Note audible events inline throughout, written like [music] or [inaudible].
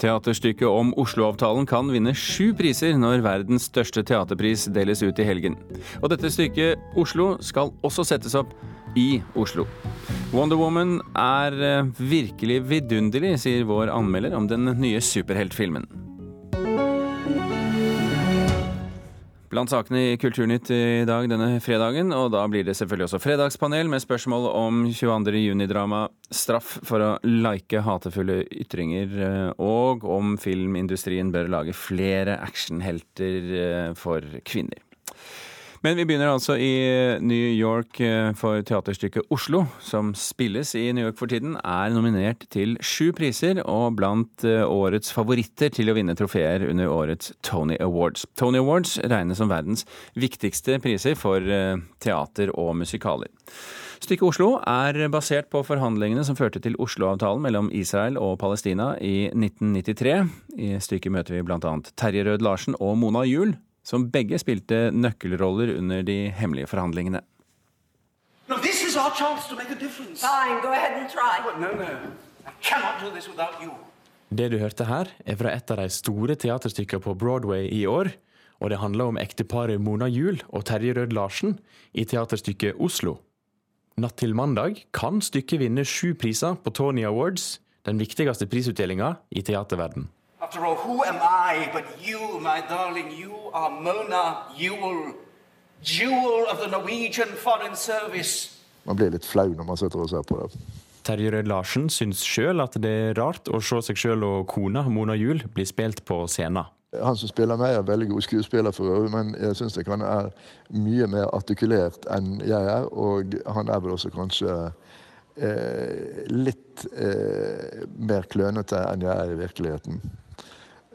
Teaterstykket om Oslo-avtalen kan vinne sju priser når verdens største teaterpris deles ut i helgen. Og dette stykket, Oslo, skal også settes opp i Oslo. Wonder Woman er eh, virkelig vidunderlig, sier vår anmelder om den nye superheltfilmen. Blant sakene i Kulturnytt i dag denne fredagen, og da blir det selvfølgelig også fredagspanel med spørsmål om 22. juni-drama 'Straff for å like hatefulle ytringer', eh, og om filmindustrien bør lage flere actionhelter eh, for kvinner. Men vi begynner altså i New York eh, for teaterstykket Oslo, som spilles i New York for tiden, er nominert til sju priser og blant eh, årets favoritter til å vinne trofeer under årets Tony Awards. Tony Awards regnes som verdens viktigste priser for eh, teater og musikaler. Stykket Oslo er basert på forhandlingene som førte til Oslo-avtalen mellom Israel og Palestina i 1993. I stykket møter vi bl.a. Terje Rød Larsen og Mona Juel, som begge spilte nøkkelroller under de hemmelige forhandlingene. No, this is our chance to make a difference. Fine, go ahead and try. But no, no. I cannot do this without you. Det du hørte her, er fra et av de store teaterstykkene på Broadway i år. Og det handler om ekteparet Mona Juel og Terje Rød Larsen i teaterstykket Oslo. Natt til mandag kan stykket vinne sju priser på Tony Awards, den viktigste prisutdelinga i teaterverden. After all, who am I but you, my darling? You are Mona Jewel, jewel of the Norwegian Foreign Service. Man blir litt flau når man sitter og ser på det. Terje Rød Larsen syns sjøl at det er rart å se seg sjøl og kona Mona Juel bli spilt på scenen. Han som spiller meg, er veldig god skuespiller, for øvrig, men jeg syns han er mye mer artikulert enn jeg er. Og han er vel også kanskje eh, litt eh, mer klønete enn jeg er i virkeligheten.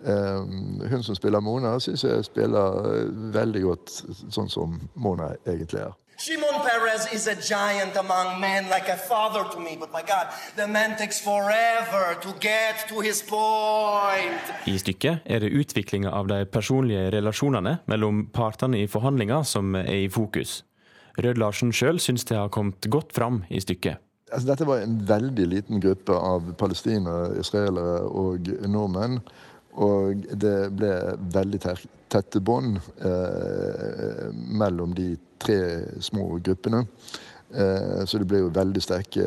Um, hun som spiller Mona, syns jeg spiller eh, veldig godt sånn som Mona egentlig er. Shimon Perez is a giant among men, like a father to me. But my God, the man takes forever to get to his point. I stykket er det utviklinga av de personlige relasjonene mellom partene i forhandlinga som er i fokus. Rød Larsen sjøl syns det har kommet godt fram i stykket. Altså, dette var en veldig liten gruppe av palestinere, israelere og nordmenn. Og det ble veldig tette bånd eh, mellom de tre små gruppene. Eh, så det ble jo veldig sterke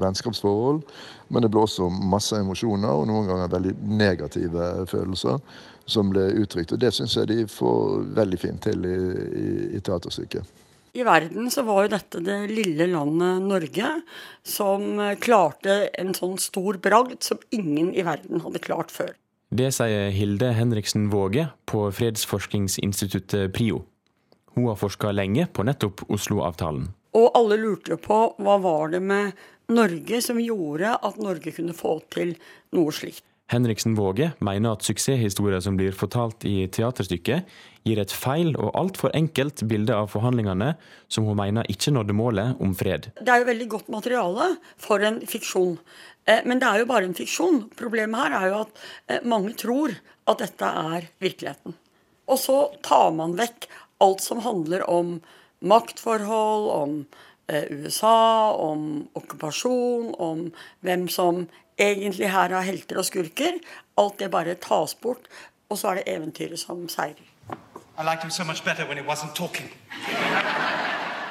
vennskapsforhold. Men det ble også masse emosjoner, og noen ganger veldig negative følelser som ble uttrykt. Og det syns jeg de får veldig fint til i, i, i teaterstykket. I verden så var jo dette det lille landet Norge som klarte en sånn stor bragd som ingen i verden hadde klart før. Det sier Hilde Henriksen Våge på fredsforskningsinstituttet PRIO. Hun har forska lenge på nettopp Oslo-avtalen. Og alle lurte på hva var det med Norge som gjorde at Norge kunne få til noe slikt. Henriksen Våge mener at suksesshistorier som blir fortalt i teaterstykket, gir et feil og altfor enkelt bilde av forhandlingene, som hun mener ikke nådde målet om fred. Det er jo veldig godt materiale for en fiksjon. Eh, men det er jo bare en fiksjon. Problemet her er jo at eh, mange tror at dette er virkeligheten. Og så tar man vekk alt som handler om maktforhold, om eh, USA, om okkupasjon, om hvem som egentlig her er helter og skurker. Alt det bare tas bort, og så er det eventyret som seirer.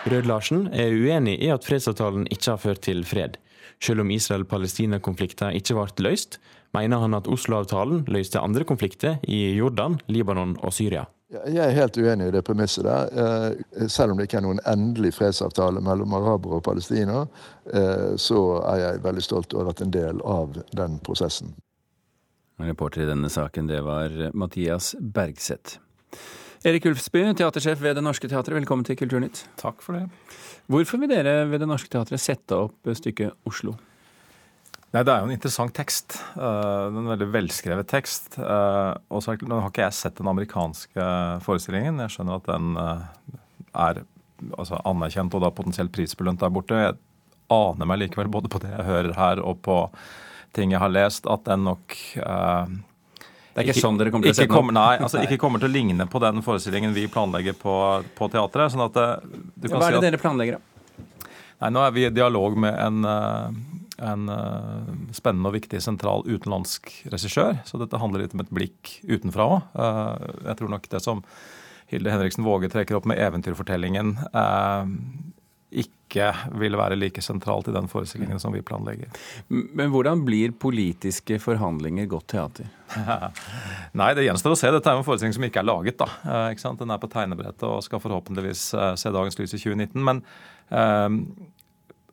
Rød Larsen er uenig i at fredsavtalen ikke har ført til fred. Selv om Israel-Palestina-konflikten ikke ble løst, mener han at Oslo-avtalen løste andre konflikter i Jordan, Libanon og Syria. Jeg er helt uenig i det premisset der. Eh, selv om det ikke er noen endelig fredsavtale mellom arabere og Palestina, eh, så er jeg veldig stolt over å ha vært en del av den prosessen. Reporter i denne saken, det var Mathias Bergseth. Erik Ulfsby, teatersjef ved Det Norske Teatret, velkommen til Kulturnytt. Takk for det. Hvorfor vil dere ved Det Norske Teatret sette opp stykket Oslo? Nei, Det er jo en interessant tekst. Uh, en veldig velskrevet tekst. Uh, og så har ikke jeg sett den amerikanske forestillingen. Jeg skjønner at den uh, er altså, anerkjent og da potensielt prisbelønt der borte. Jeg aner meg likevel både på det jeg hører her og på ting jeg har lest, at den nok det er ikke, ikke sånn dere kommer til å se den Nei, altså [laughs] ikke kommer til å ligne på den forestillingen vi planlegger på, på teatret. sånn at du kan Hva er det si at, dere planlegger, da? Nei, Nå er vi i dialog med en, en uh, spennende og viktig sentral utenlandsk regissør. Så dette handler litt om et blikk utenfra òg. Uh, jeg tror nok det som Hilde Henriksen Våge trekker opp med eventyrfortellingen, uh, ikke vil være like sentralt i den forestillingen som vi planlegger. Men hvordan blir politiske forhandlinger godt teater? [laughs] Nei, det gjenstår å se. Dette er jo en forestilling som ikke er laget. da. Den er på tegnebrettet og skal forhåpentligvis se dagens lys i 2019. Men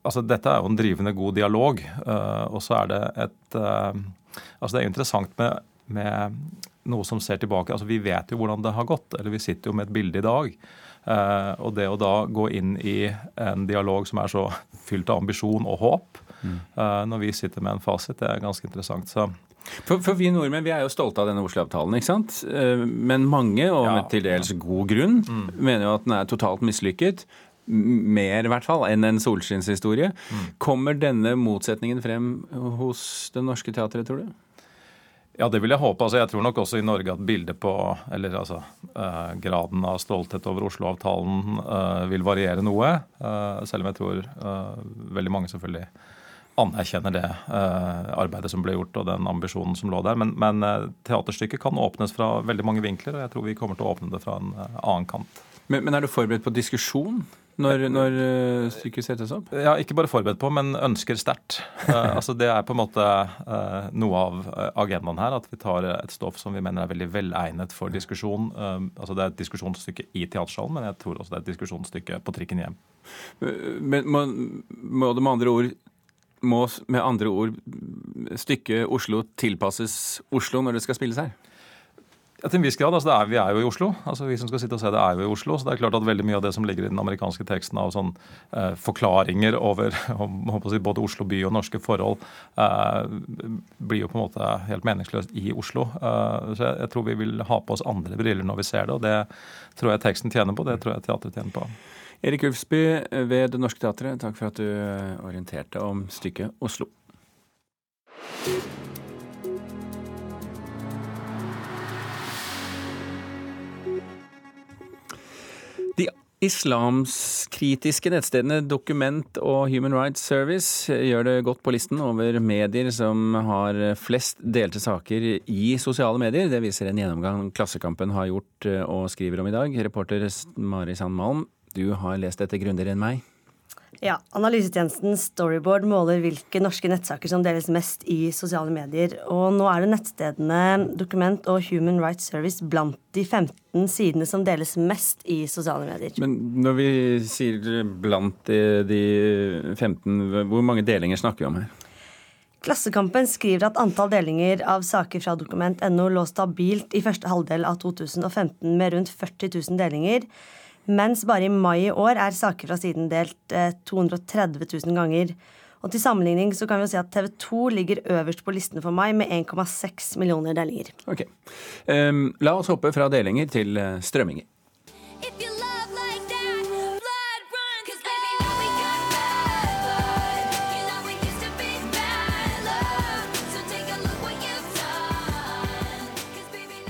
altså, dette er jo en drivende god dialog. Uh, og så er det et uh, Altså, det er interessant med, med, noe som ser tilbake. Altså, vi vet jo hvordan det har gått. Eller vi sitter jo med et bilde i dag. Uh, og det å da gå inn i en dialog som er så fylt av ambisjon og håp, mm. når vi sitter med en fasit, det er ganske interessant. Så for, for, vi nordmenn vi er jo stolte av denne Oslo-avtalen, ikke sant? Men mange, og med til dels god grunn, mm. mener jo at den er totalt mislykket mer, i hvert fall, enn en solskinnshistorie. Mm. Kommer denne motsetningen frem hos Det Norske Teatret, tror du? Ja, det vil jeg håpe. Altså, jeg tror nok også i Norge at bildet på Eller altså eh, graden av stolthet over Oslo-avtalen eh, vil variere noe. Eh, selv om jeg tror eh, veldig mange selvfølgelig anerkjenner det eh, arbeidet som ble gjort og den ambisjonen som lå der. Men, men eh, teaterstykket kan åpnes fra veldig mange vinkler, og jeg tror vi kommer til å åpne det fra en annen kant. Men, men er du forberedt på diskusjon? Når, når uh, stykket settes opp? Ja, Ikke bare forberedt på, men ønsker sterkt. Uh, [laughs] altså Det er på en måte uh, noe av agendaen her. At vi tar et stoff som vi mener er veldig velegnet for diskusjon. altså Det er et diskusjonsstykke i teatersalen, men jeg tror også det er et diskusjonsstykke på trikken hjem. Men må, må det med andre ord må med andre ord stykket Oslo tilpasses Oslo når det skal spilles her? Ja, til en viss grad. altså er, Vi er jo i Oslo. altså Vi som skal sitte og se det, er jo i Oslo. Så det er klart at veldig mye av det som ligger i den amerikanske teksten av sånn eh, forklaringer over [laughs] si, både Oslo by og norske forhold, eh, blir jo på en måte helt meningsløst i Oslo. Eh, så jeg, jeg, tror vi vil ha på oss andre briller når vi ser det, og det tror jeg teksten tjener på. Det tror jeg teatret tjener på. Erik Ulfsby ved Det Norske Teatret, takk for at du orienterte om stykket Oslo. Islamskritiske nettstedene Dokument og Human Rights Service gjør det godt på listen over medier som har flest delte saker i sosiale medier. Det viser en gjennomgang Klassekampen har gjort eh, og skriver om i dag. Reporter Mari Sand Malm, du har lest dette grundigere enn meg. Ja, Analysetjenesten Storyboard måler hvilke norske nettsaker som deles mest i sosiale medier. Og nå er det nettstedene Dokument og Human Rights Service blant de 15 sidene som deles mest i sosiale medier. Men når vi sier blant de 15, hvor mange delinger snakker vi om her? Klassekampen skriver at antall delinger av saker fra dokument.no lå stabilt i første halvdel av 2015 med rundt 40 000 delinger. Mens bare i mai i år er saker fra siden delt 230 eh, 000 ganger. Og til sammenligning så kan vi si at TV 2 ligger øverst på listen for mai med 1,6 millioner delinger. Ok. Um, la oss hoppe fra delinger til uh, strømminger.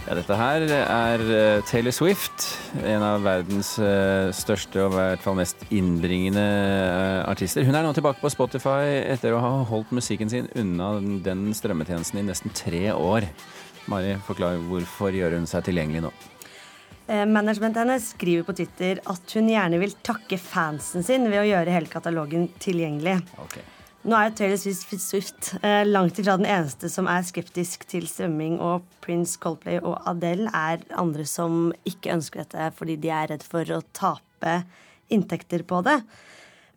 Ja, dette her er eh, Taylor Swift, en av verdens eh, største og i hvert fall mest innbringende eh, artister. Hun er nå tilbake på Spotify etter å ha holdt musikken sin unna den strømmetjenesten i nesten tre år. Mari, forklar hvorfor gjør hun seg tilgjengelig nå? Managementet hennes skriver på Twitter at hun gjerne vil takke fansen sin ved å gjøre hele katalogen tilgjengelig. Okay. Nå er Taylor Swift eh, langt ifra den eneste som er skeptisk til strømming, og Prince, Coldplay og Adele er andre som ikke ønsker dette fordi de er redd for å tape inntekter på det.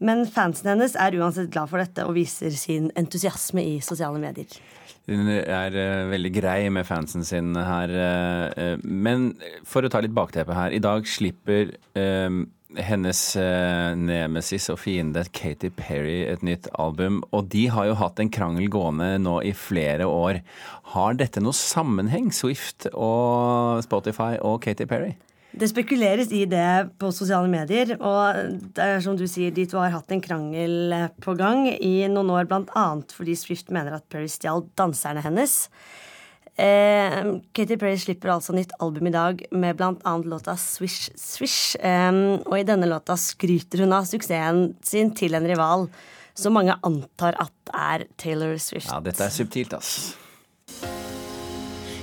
Men fansen hennes er uansett glad for dette og viser sin entusiasme i sosiale medier. Hun er uh, veldig grei med fansen sin her. Uh, men for å ta litt bakteppe her. I dag slipper hennes eh, nemesis og fiende Katy Perry et nytt album. Og de har jo hatt en krangel gående nå i flere år. Har dette noe sammenheng, Swift og Spotify og Katy Perry? Det spekuleres i det på sosiale medier. Og det er som du sier, de to har hatt en krangel på gang i noen år, bl.a. fordi Swift mener at Perry stjal danserne hennes. Eh, Katy Perry slipper altså nytt album i dag med bl.a. låta Swish Swish. Eh, og i denne låta skryter hun av suksessen sin til en rival som mange antar at er Taylor Swift. Ja, dette er subtilt, ass.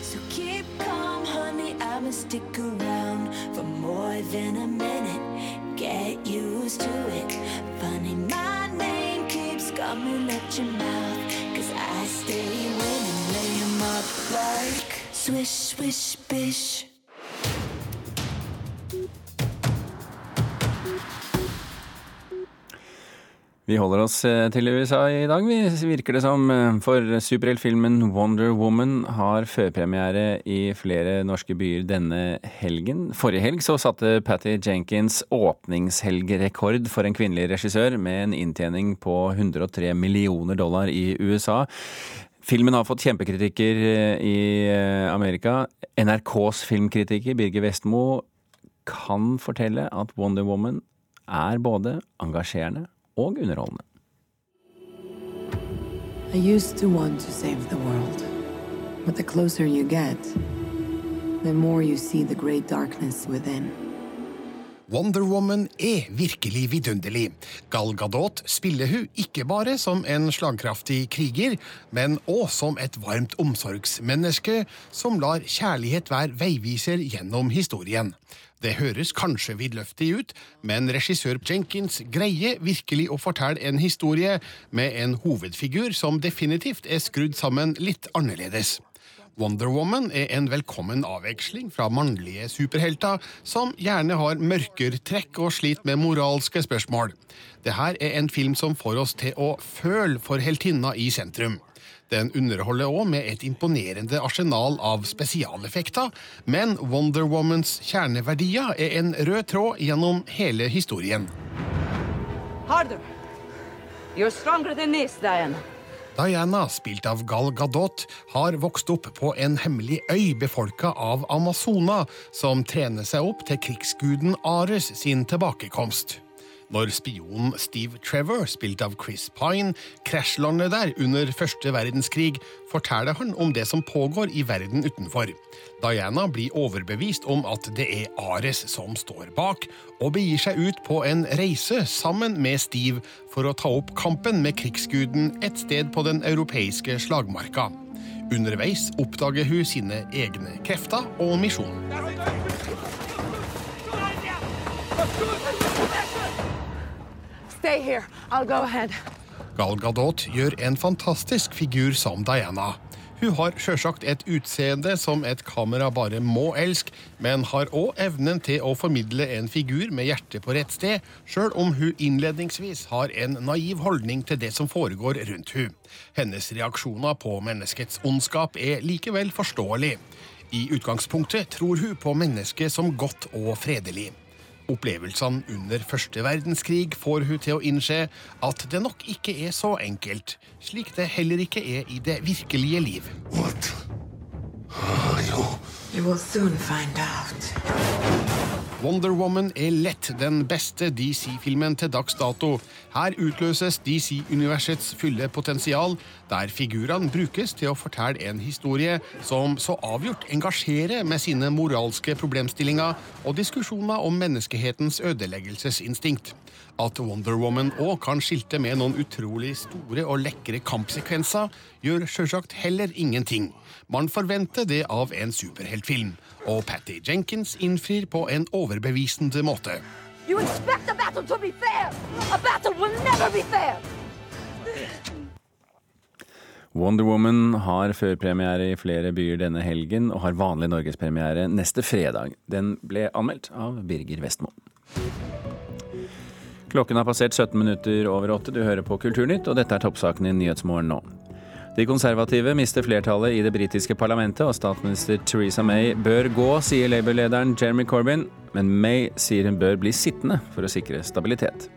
So keep calm, honey. I'ma stick around for more than a minute. Get used to it. Funny, my name keeps coming at your mouth. Cause I stay like swish, swish, bish. Vi holder oss eh, til USA i dag, vi virker det som. eh, For superheltfilmen Wonder Woman har førpremiere i flere norske byer denne helgen. Forrige helg så satte Patty Jenkins åpningshelgrekord for en kvinnelig regissør, med en inntjening på 103 millioner dollar i USA. Filmen har fått kjempekritikker eh, i eh, Amerika. NRKs filmkritiker Birger Vestmo kan fortelle at Wonder Woman er både engasjerende og underholdende. I used to want to save the world. But the closer you get, the more you see the great darkness within. Wonder Woman er virkelig vidunderlig. Gal Gadot spiller hun ikke bare som en slagkraftig kriger, men òg som et varmt omsorgsmenneske som lar kjærlighet være veiviser gjennom historien. Det høres kanskje vidløftig ut, men regissør Jenkins greier virkelig å fortelle en historie med en hovedfigur som definitivt er skrudd sammen litt annerledes. Wonder Woman er en velkommen avveksling fra mannlige superhelter som gjerne har mørkertrekk og sliter med moralske spørsmål. Dette er en film som får oss til å føle for heltinna i sentrum. Den underholder òg med et imponerende arsenal av spesialeffekter, men Wonder Womans kjerneverdier er en rød tråd gjennom hele historien. Harder. You're stronger than this, Diana. Diana, spilt av Gal Gadot, har vokst opp på en hemmelig øy befolka av Amazona, som trener seg opp til krigsguden Ares sin tilbakekomst. Når spionen Steve Trevor, spilt av Chris Pine, krasjlander der under første verdenskrig, forteller han om det som pågår i verden utenfor. Diana blir overbevist om at det er Ares som står bak, og begir seg ut på en reise sammen med Steve for å ta opp kampen med krigsguden et sted på den europeiske slagmarka. Underveis oppdager hun sine egne krefter og misjon. Stay here. I'll go ahead. Gal Gadot gjør en fantastisk figur som Diana. Hun har sjølsagt et utseende som et kamera bare må elske, men har òg evnen til å formidle en figur med hjertet på rett sted, sjøl om hun innledningsvis har en naiv holdning til det som foregår rundt hun. Hennes reaksjoner på menneskets ondskap er likevel forståelig. I utgangspunktet tror hun på mennesket som godt og fredelig. Opplevelsene under første verdenskrig får hun til å innse at det nok ikke er så enkelt, slik det heller ikke er i det virkelige liv. You Wonder Woman er lett den beste DC-filmen til dags dato. Her utløses DC-universets fulle potensial, der figurene brukes til å fortelle en historie som så avgjort engasjerer med sine moralske problemstillinger og diskusjoner om menneskehetens ødeleggelsesinstinkt. At Wonder Woman òg kan skilte med noen utrolig store og lekre kampsekvenser, gjør sjølsagt heller ingenting. Man forventer det av en superheltfilm, og Patty Jenkins innfrir på en overbevisende måte. You expect a battle to be fair. A battle will never be fair. Wonder Woman har førpremiere i flere byer denne helgen, og har vanlig norgespremiere neste fredag. Den ble anmeldt av Birger Vestmo. Klokken har passert 17 minutter over åtte. Du hører på Kulturnytt, og dette er toppsaken i Nyhetsmorgen nå. De konservative mister flertallet i det britiske parlamentet, og statsminister Theresa May bør gå, sier Labour-lederen Jeremy Corbyn. Men May sier hun bør bli sittende for å sikre stabilitet.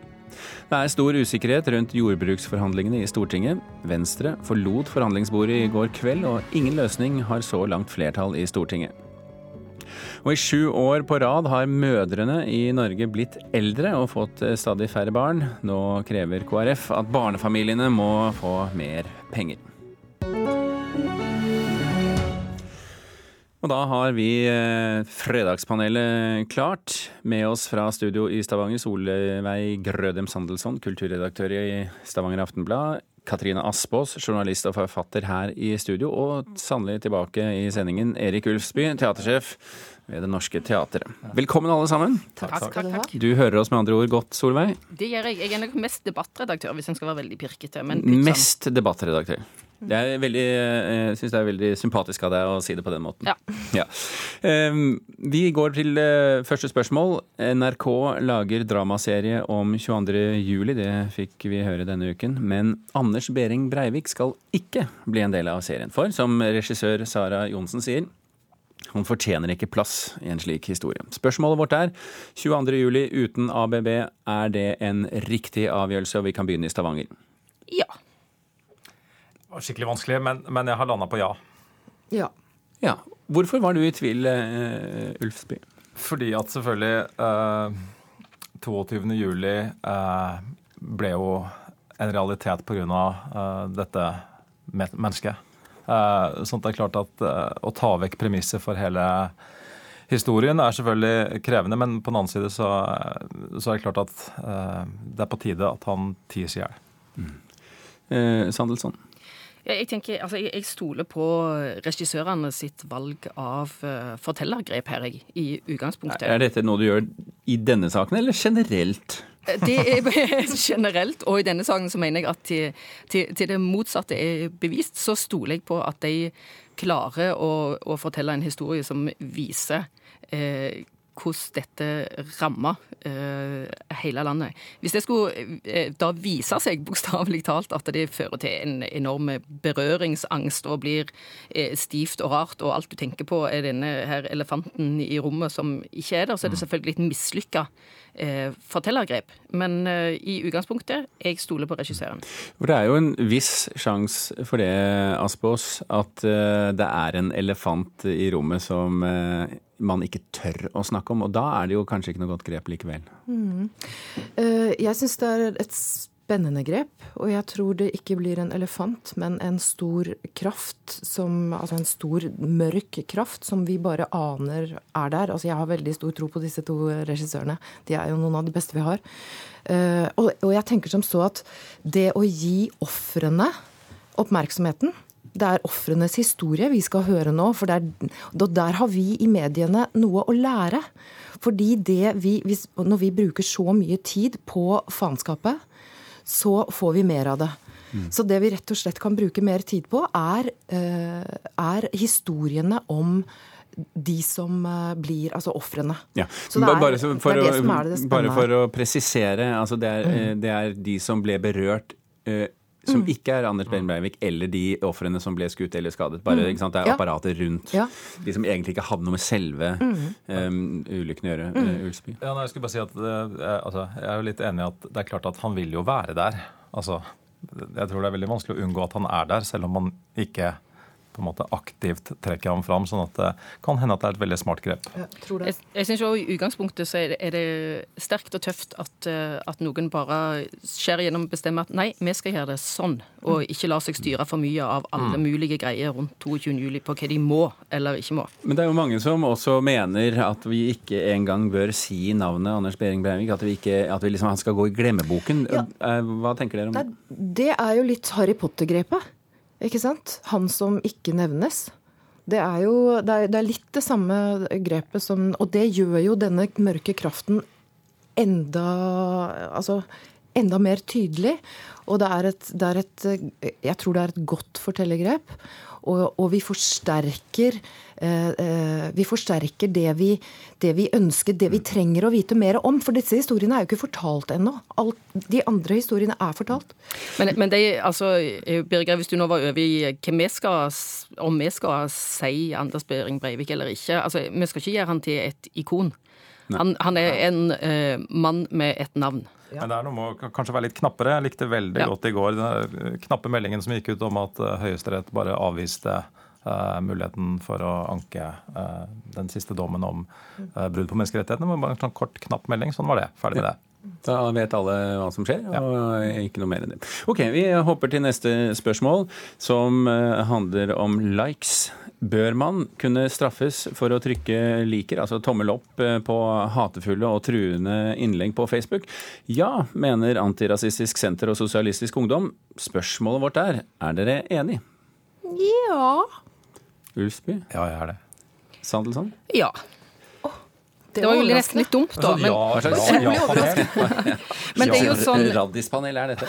Det er stor usikkerhet rundt jordbruksforhandlingene i Stortinget. Venstre forlot forhandlingsbordet i går kveld, og ingen løsning har så langt flertall i Stortinget. Og I sju år på rad har mødrene i Norge blitt eldre og fått stadig færre barn. Nå krever KrF at barnefamiliene må få mer penger. Og da har vi eh, Fredagspanelet klart. Med oss fra studio i Stavanger, Solveig Grødem Sandelsson, kulturredaktør i Stavanger Aftenblad. Katrine Aspås, journalist og forfatter her i studio. Og sannelig tilbake i sendingen, Erik Ulfsby, teatersjef ved Det Norske Teatret. Velkommen alle sammen. Takk takk, takk. Du hører oss med andre ord godt, Solveig? Det gjør jeg. Jeg er nok mest debattredaktør, hvis en skal være veldig pirkete. Men sånn- Mest debattredaktør. Det er veldig, eh, jeg syns det er veldig sympatisk av deg å si det på den måten. Ja. [laughs] Ja. Vi går til eh, første spørsmål. NRK lager dramaserie om 22. juli, det fikk vi høre denne uken. Men Anders Behring Breivik skal ikke bli en del av serien. For, som regissør Sara Johnsen sier, han fortjener ikke plass i en slik historie. Spørsmålet vårt er 22. juli uten ABB, er det en riktig avgjørelse, og vi kan begynne i Stavanger? Ja. Var skikkelig vanskelig, men, men jeg har landa på ja. Ja. Ja. Hvorfor var du i tvil, uh, Ulfsby? Fordi at selvfølgelig uh, 22. juli eh, ble jo en realitet pga. Uh, dette mennesket. Uh, sånn at det er klart at uh, å ta vekk premisset for hele historien er selvfølgelig krevende, men på den annen side så, så er det klart at uh, det er på tide at han ties i hjel. Eh, Sandelsson? Jeg tenker, altså, jeg, jeg stoler på regissørene sitt valg av uh, fortellergrep her, jeg, i utgangspunktet. Er dette noe du gjør i denne saken, eller generelt? Det er [laughs] generelt, og i denne saken så mener jeg at til, til, til det motsatte er bevist, så stoler jeg på at de klarer å, å fortelle en historie som viser eh, hvordan dette rammer eh, hele landet. Hvis det skulle eh, da vise seg [laughs] bokstavelig talt at det fører til en enorm berøringsangst og blir eh, stivt og rart, og alt du tenker på er denne her elefanten i rommet som ikke er der, så er det selvfølgelig et mislykka eh, fortellergrep. Men i utgangspunktet, jeg stoler på regissøren. Det er jo en viss sjanse for det, Aspås, at det er en elefant i rommet som man ikke tør å snakke om. Og da er det jo kanskje ikke noe godt grep likevel. Mm. Eh, jeg syns det er et spennende grep, og jeg tror det ikke blir en elefant, men en stor kraft som Altså en stor, mørk kraft som vi bare aner er der. Altså jeg har veldig stor tro på disse to regissørene. De er jo noen av de beste vi har. Eh, og, jeg tenker som så at det å gi ofrene oppmerksomheten det er ofrenes historie vi skal høre nå. For der, der har vi i mediene noe å lære. Fordi det vi, hvis, når vi bruker så mye tid på faenskapet, så får vi mer av det. Mm. Så det vi rett og slett kan bruke mer tid på, er, er historiene om de som blir Altså ofrene. Ja. Så det er, bare, for det er det som er det bare for å presisere, altså det er, Mm. det er de som ble berørt eh, som Mm. ikke er Anders Behring Breivik, eller de ofrene som ble skutt eller skadet. Bare, Mm. ikke sant? Det er Ja. apparatet rundt. Ja. De som egentlig ikke hadde noe med selve Mm. um, ulykken å gjøre. Mm. eh, Ulsby. Ja, nei, jeg skulle bare si at eh, altså, Jeg er jo litt enig i at det er klart at han vil jo være der. Altså, jeg tror det er veldig vanskelig å unngå at han er der, selv om man ikke på en måte aktivt trekker ham fram. sånn at det kan hende at det er et veldig smart grep. Jeg, jeg synes jo I utgangspunktet så er det, er det sterkt og tøft at, eh, at noen bare skjærer gjennom og bestemmer at nei, vi skal gjøre det sånn, og ikke lar seg styre for mye av alle Mm. mulige greier rundt 22. juli på hva de må eller ikke må. Men det er jo mange som også mener at vi ikke engang bør si navnet Anders Behring Breivik. At, vi ikke, at vi liksom, han skal gå i glemmeboken. Ja. Eh, Hva tenker dere om det? Det er jo litt Harry Potter-grepet. Ikke sant? Han som ikke nevnes. Det er jo det er, det er litt det samme grepet som Og det gjør jo denne mørke kraften enda Altså enda mer tydelig. Og det er et, det er et Jeg tror det er et godt fortellergrep. Og, og vi forsterker eh, eh, Vi forsterker det vi, det vi ønsker, det vi trenger å vite mer om. For disse historiene er jo ikke fortalt ennå. Alt- De andre historiene er fortalt. Men, men det, altså, eh, Birger, hvis du nå var over i hva vi skal, om vi skal si Anders Behring Breivik eller ikke altså, Vi skal ikke gjøre han til et ikon. Han, han er en eh, mann med et navn. Men det er noe med å kanskje være litt knappere. Jeg likte veldig Ja. godt i går den knappe meldingen som gikk ut om at eh, Høyesterett bare avviste Uh, muligheten for å anke uh, den siste dommen om uh, brudd på menneskerettighetene. Men bare en sånn kort, knapp melding. Sånn var det. Ferdig med det. Da vet alle hva som skjer, og ikke noe mer enn det. Ok, Vi hopper til neste spørsmål, som eh, handler om likes. Bør man kunne straffes for å trykke liker, altså tommel opp eh, på hatefulle og truende innlegg på Facebook? Ja, mener Antirasistisk Senter og Sosialistisk Ungdom. Spørsmålet vårt er er dere enig? Ja. Ulfsby? Ja, jeg er det. Sandelsson? Ja. Det var jo nesten litt dumt, da. Men, ja, slags ja-panel? [laughs] Men det er jo sånn- [laughs] Raddispanel er dette.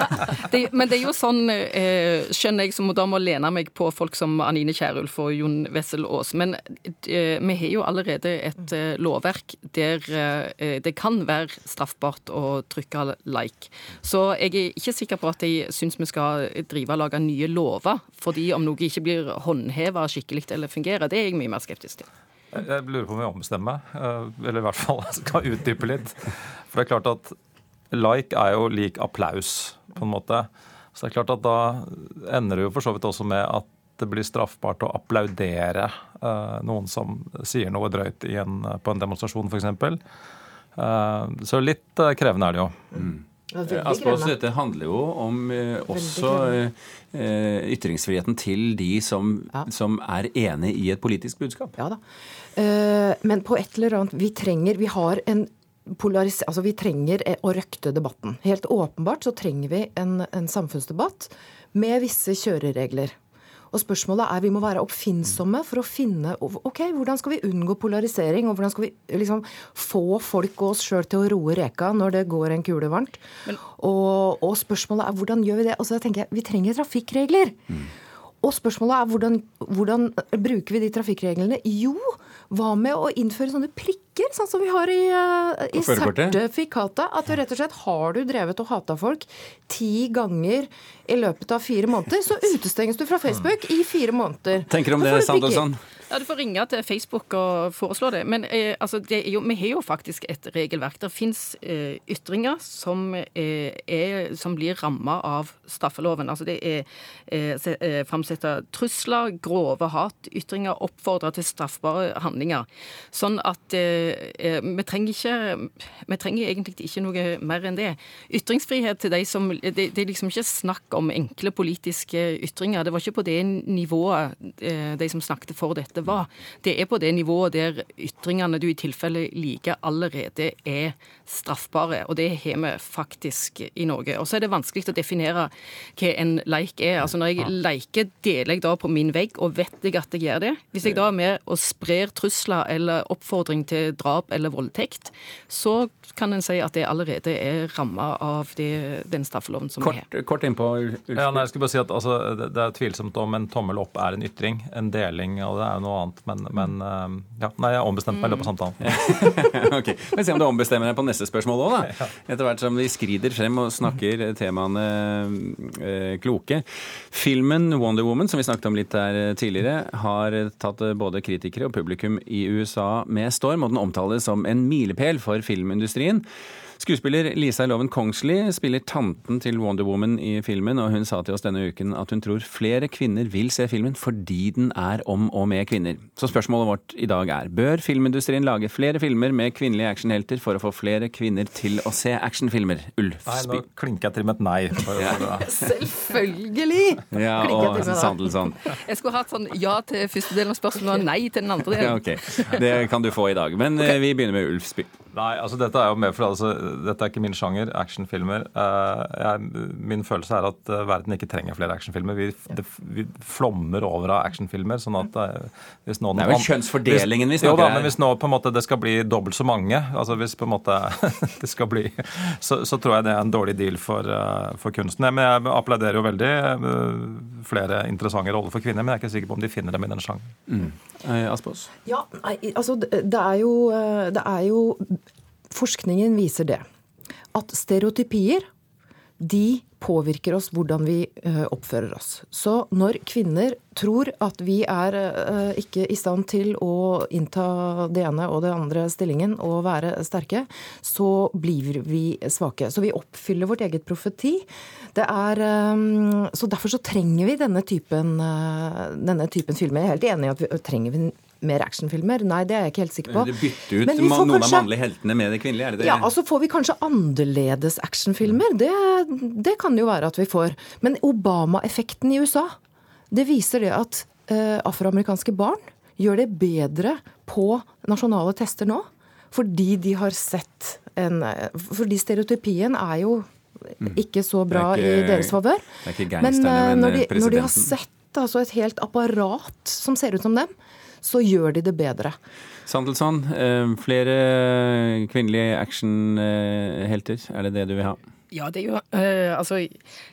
[laughs] det, men det er jo sånn, eh, skjønner jeg, som da må lene meg på folk som Anine Kierulf og Jon Wessel Aas. Men eh, vi har jo allerede et eh, lovverk der eh, det kan være straffbart å trykke like. Så jeg er ikke sikker på at jeg syns vi skal drive og lage nye lover fordi om noe ikke blir håndheva skikkelig eller fungerer. Det er jeg mye mer skeptisk til. Jeg lurer på om vi ombestemmer, meg, eller i hvert fall [laughs] skal utdype litt. For det er klart at like er jo lik applaus, på en måte. Så det er klart at da ender det jo for så vidt også med at det blir straffbart å applaudere eh, noen som sier noe drøyt en, på en demonstrasjon, f.eks. Uh, så litt eh, krevende er det jo. Ja, veldig Aspaas, dette handler jo om eh, også eh, ytringsfriheten til de som, som er enig i et politisk budskap. Ja da. Eh, men på et eller annet Vi trenger Vi har en polaris... Altså, vi trenger eh, å røkte debatten. Helt åpenbart så trenger vi en, en samfunnsdebatt med visse kjøreregler. Og spørsmålet er, Vi må være oppfinnsomme for å finne ok, hvordan skal vi unngå polarisering, og hvordan skal vi liksom få folk og oss sjøl til å roe reka når det går en kule varmt. Og, og spørsmålet er hvordan gjør vi det? Og jeg tenker, Vi trenger trafikkregler. Og spørsmålet er hvordan, hvordan bruker vi de trafikkreglene? Jo, hva med å innføre sånne prikker, sånn som vi har i, eh, i sertifikatet? At du rett og slett har du drevet og hata folk ti ganger i løpet av fire måneder, så utestenges du fra Facebook i fire måneder. Tenker du om det. Sandelsson? Ja, Du får ringe til Facebook og foreslå det. Men eh, altså, det jo, vi har jo faktisk et regelverk. Det fins eh, ytringer som, eh, er, som blir ramma av straffeloven. Altså det er eh, eh, framsette trusler, grove hatytringer, oppfordre til straffbare handlinger. Sånn at eh, eh, vi trenger ikke Vi trenger egentlig ikke noe mer enn det. Ytringsfrihet til de som Det, det er liksom ikke snakk om enkle politiske ytringer. Det var ikke på det nivået de som snakket for dette var. Det er på det nivået der ytringene du i tilfelle liker, allerede er straffbare. Og det har vi faktisk i Norge. Og så er det vanskelig å definere hva en leik er. Altså Når jeg leker, deler jeg da på min vegg, og vet jeg at jeg gjør det. Hvis jeg da er med og sprer trusler eller oppfordring til drap eller voldtekt, så kan en si at det allerede er ramma av det, den straffeloven som vi har. Kort, kort innpå. Ja, nei, jeg skulle bare si at altså, det, det er tvilsomt om en tommel opp er en ytring. En deling av det er jo noe annet. Men, men eh, ja, nei, jeg ombestemte meg i løpet av samtalen. [laughs] ok, Men se om du ombestemmer deg på neste spørsmål òg, da. Etter hvert som vi skrider frem og snakker temaene eh, kloke. Filmen Wonder Woman, som vi snakket om litt der tidligere, har tatt både kritikere og publikum i USA med storm, og den omtales som en milepæl for filmindustrien. Skuespiller Lisa Loven Kongsli spiller tanten til Wonder Woman i filmen, og hun sa til oss denne uken at hun tror flere kvinner vil se filmen fordi den er om og med kvinner. Så spørsmålet vårt i dag er bør filmindustrien lage flere filmer med kvinnelige actionhelter for å få flere kvinner til å se actionfilmer? Nei, Ulfsby. nå klinker jeg til med et nei. Ja. Selvfølgelig! Ja, og. Sandelsson. Jeg skulle hatt sånn ja til første delen av spørsmålet og nei til den andre Ja, delen. ok. Det kan du få i dag. Men eh, vi begynner med Ulf Ulfsby. Nei, altså dette er jo mer for altså, Dette er ikke min sjanger, actionfilmer. Eh, jeg, min følelse er at eh, verden ikke trenger flere actionfilmer. Vi, det, vi flommer over av actionfilmer. sånn at eh, hvis nå Det er vel kjønnsfordelingen vi snakker jo, da, men Hvis nå på en måte det skal bli dobbelt så mange, altså hvis på en måte [laughs] det skal bli, så, så tror jeg det er en dårlig deal for, for kunsten. Men jeg applauderer jo veldig flere interessante roller for kvinner, men jeg er ikke sikker på om de finner dem i den sjangeren. Mm. Aspås? Ja, altså det det er jo, det er jo Forskningen viser det. At stereotypier, de påvirker oss hvordan vi eh, oppfører oss. Så når kvinner tror at vi er eh, ikke i stand til å innta det ene og det andre stillingen og være sterke, så blir vi svake. Så vi oppfyller vårt eget profeti. Er, eh, så derfor så trenger vi denne typen, denne typen filmer. Jeg er helt enig i at vi trenger mer actionfilmer? Nei, det er jeg ikke helt sikker på. Du bytter ut får noen kanskje- av mannlige heltene med det kvinnelige, er det det? Ja, altså får vi kanskje annerledes actionfilmer. Det, det kan jo være at vi får. Men Obama-effekten i USA, det viser det at uh, afroamerikanske barn gjør det bedre på nasjonale tester nå. Fordi de har sett en Fordi stereotypien er jo ikke så bra Mm. Ikke- i deres favør. Men eh, men, når, de, når de har sett altså, et helt apparat som ser ut som dem, så gjør de det bedre. Sandelsson, eh, flere kvinnelige actionhelter, er det det du vil ha? Ja, det er jo eh, Altså,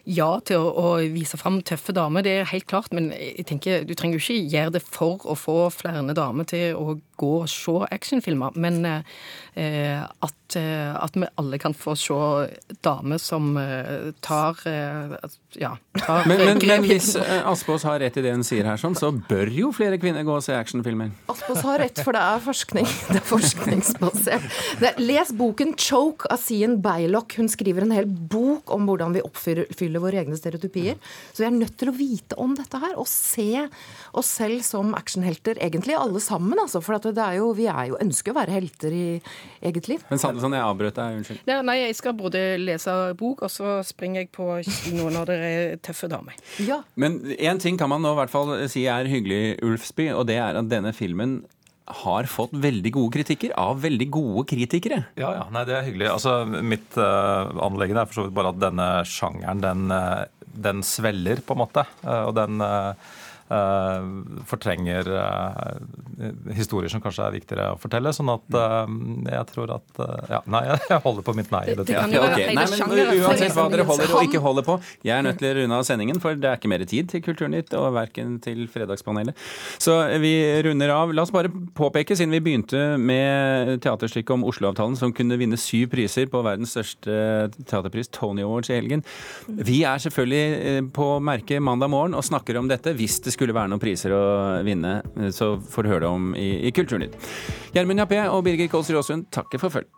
ja til å, å vise fram tøffe damer, det er helt klart. Men jeg tenker, du trenger jo ikke gjøre det for å få flere damer til å gå og se actionfilmer. Men eh, at, eh, at vi alle kan få se damer som eh, tar eh, Ja, tar Men, men, men hvis eh, Aspås har rett i det hun sier her, sånn, så bør jo flere kvinner gå og se actionfilmer. Aspås har rett, for det er forskning. [laughs] Det er forskningsbasert. Les boken 'Choke' av Sien Beilock. Hun skriver en hel bok om hvordan vi oppfyller våre egne stereotypier. Så vi er nødt til å vite om dette her, og se oss selv som actionhelter. Egentlig alle sammen, altså. For at det er jo, vi er jo, ønsker å være helter i eget liv. Men Sandelsson, jeg avbrøt deg, unnskyld. Nei, nei, jeg skal både lese bok, og så springer jeg på kino når det er tøffe damer. Ja. Men én ting kan man nå i hvert fall si er hyggelig, Ulfsby, og det er at denne filmen har fått veldig gode kritikker av veldig gode kritikere. Ja, ja, nei, det er hyggelig. Altså, Mitt uh, anliggende er for så vidt bare at denne sjangeren, den, eh, den sveller, på en måte. Uh, og den eh, eh, fortrenger eh, historier som kanskje er viktigere å fortelle. Sånn at eh, jeg tror at eh, Ja, nei, [laughs] jeg holder på mitt nei. Det- det kan jo være hele Nei, men Uansett hva dere holder og ikke holder på, jeg er nødt til å runde av sendingen, for det er ikke mer tid til Kulturnytt og verken til Fredagspanelet. Så vi runder av. La oss bare påpeke, siden vi begynte med teaterstykket om Oslo-avtalen, som kunne vinne syv priser på verdens største teaterpris, Tony Awards, i helgen. Vi er selvfølgelig eh, på merket mandag morgen og snakker om dette hvis det skulle være noen priser å vinne. Så får du høre det om i, i Kulturnytt. Gjermund Jappé og Birger Kåss Råsund takker for følg.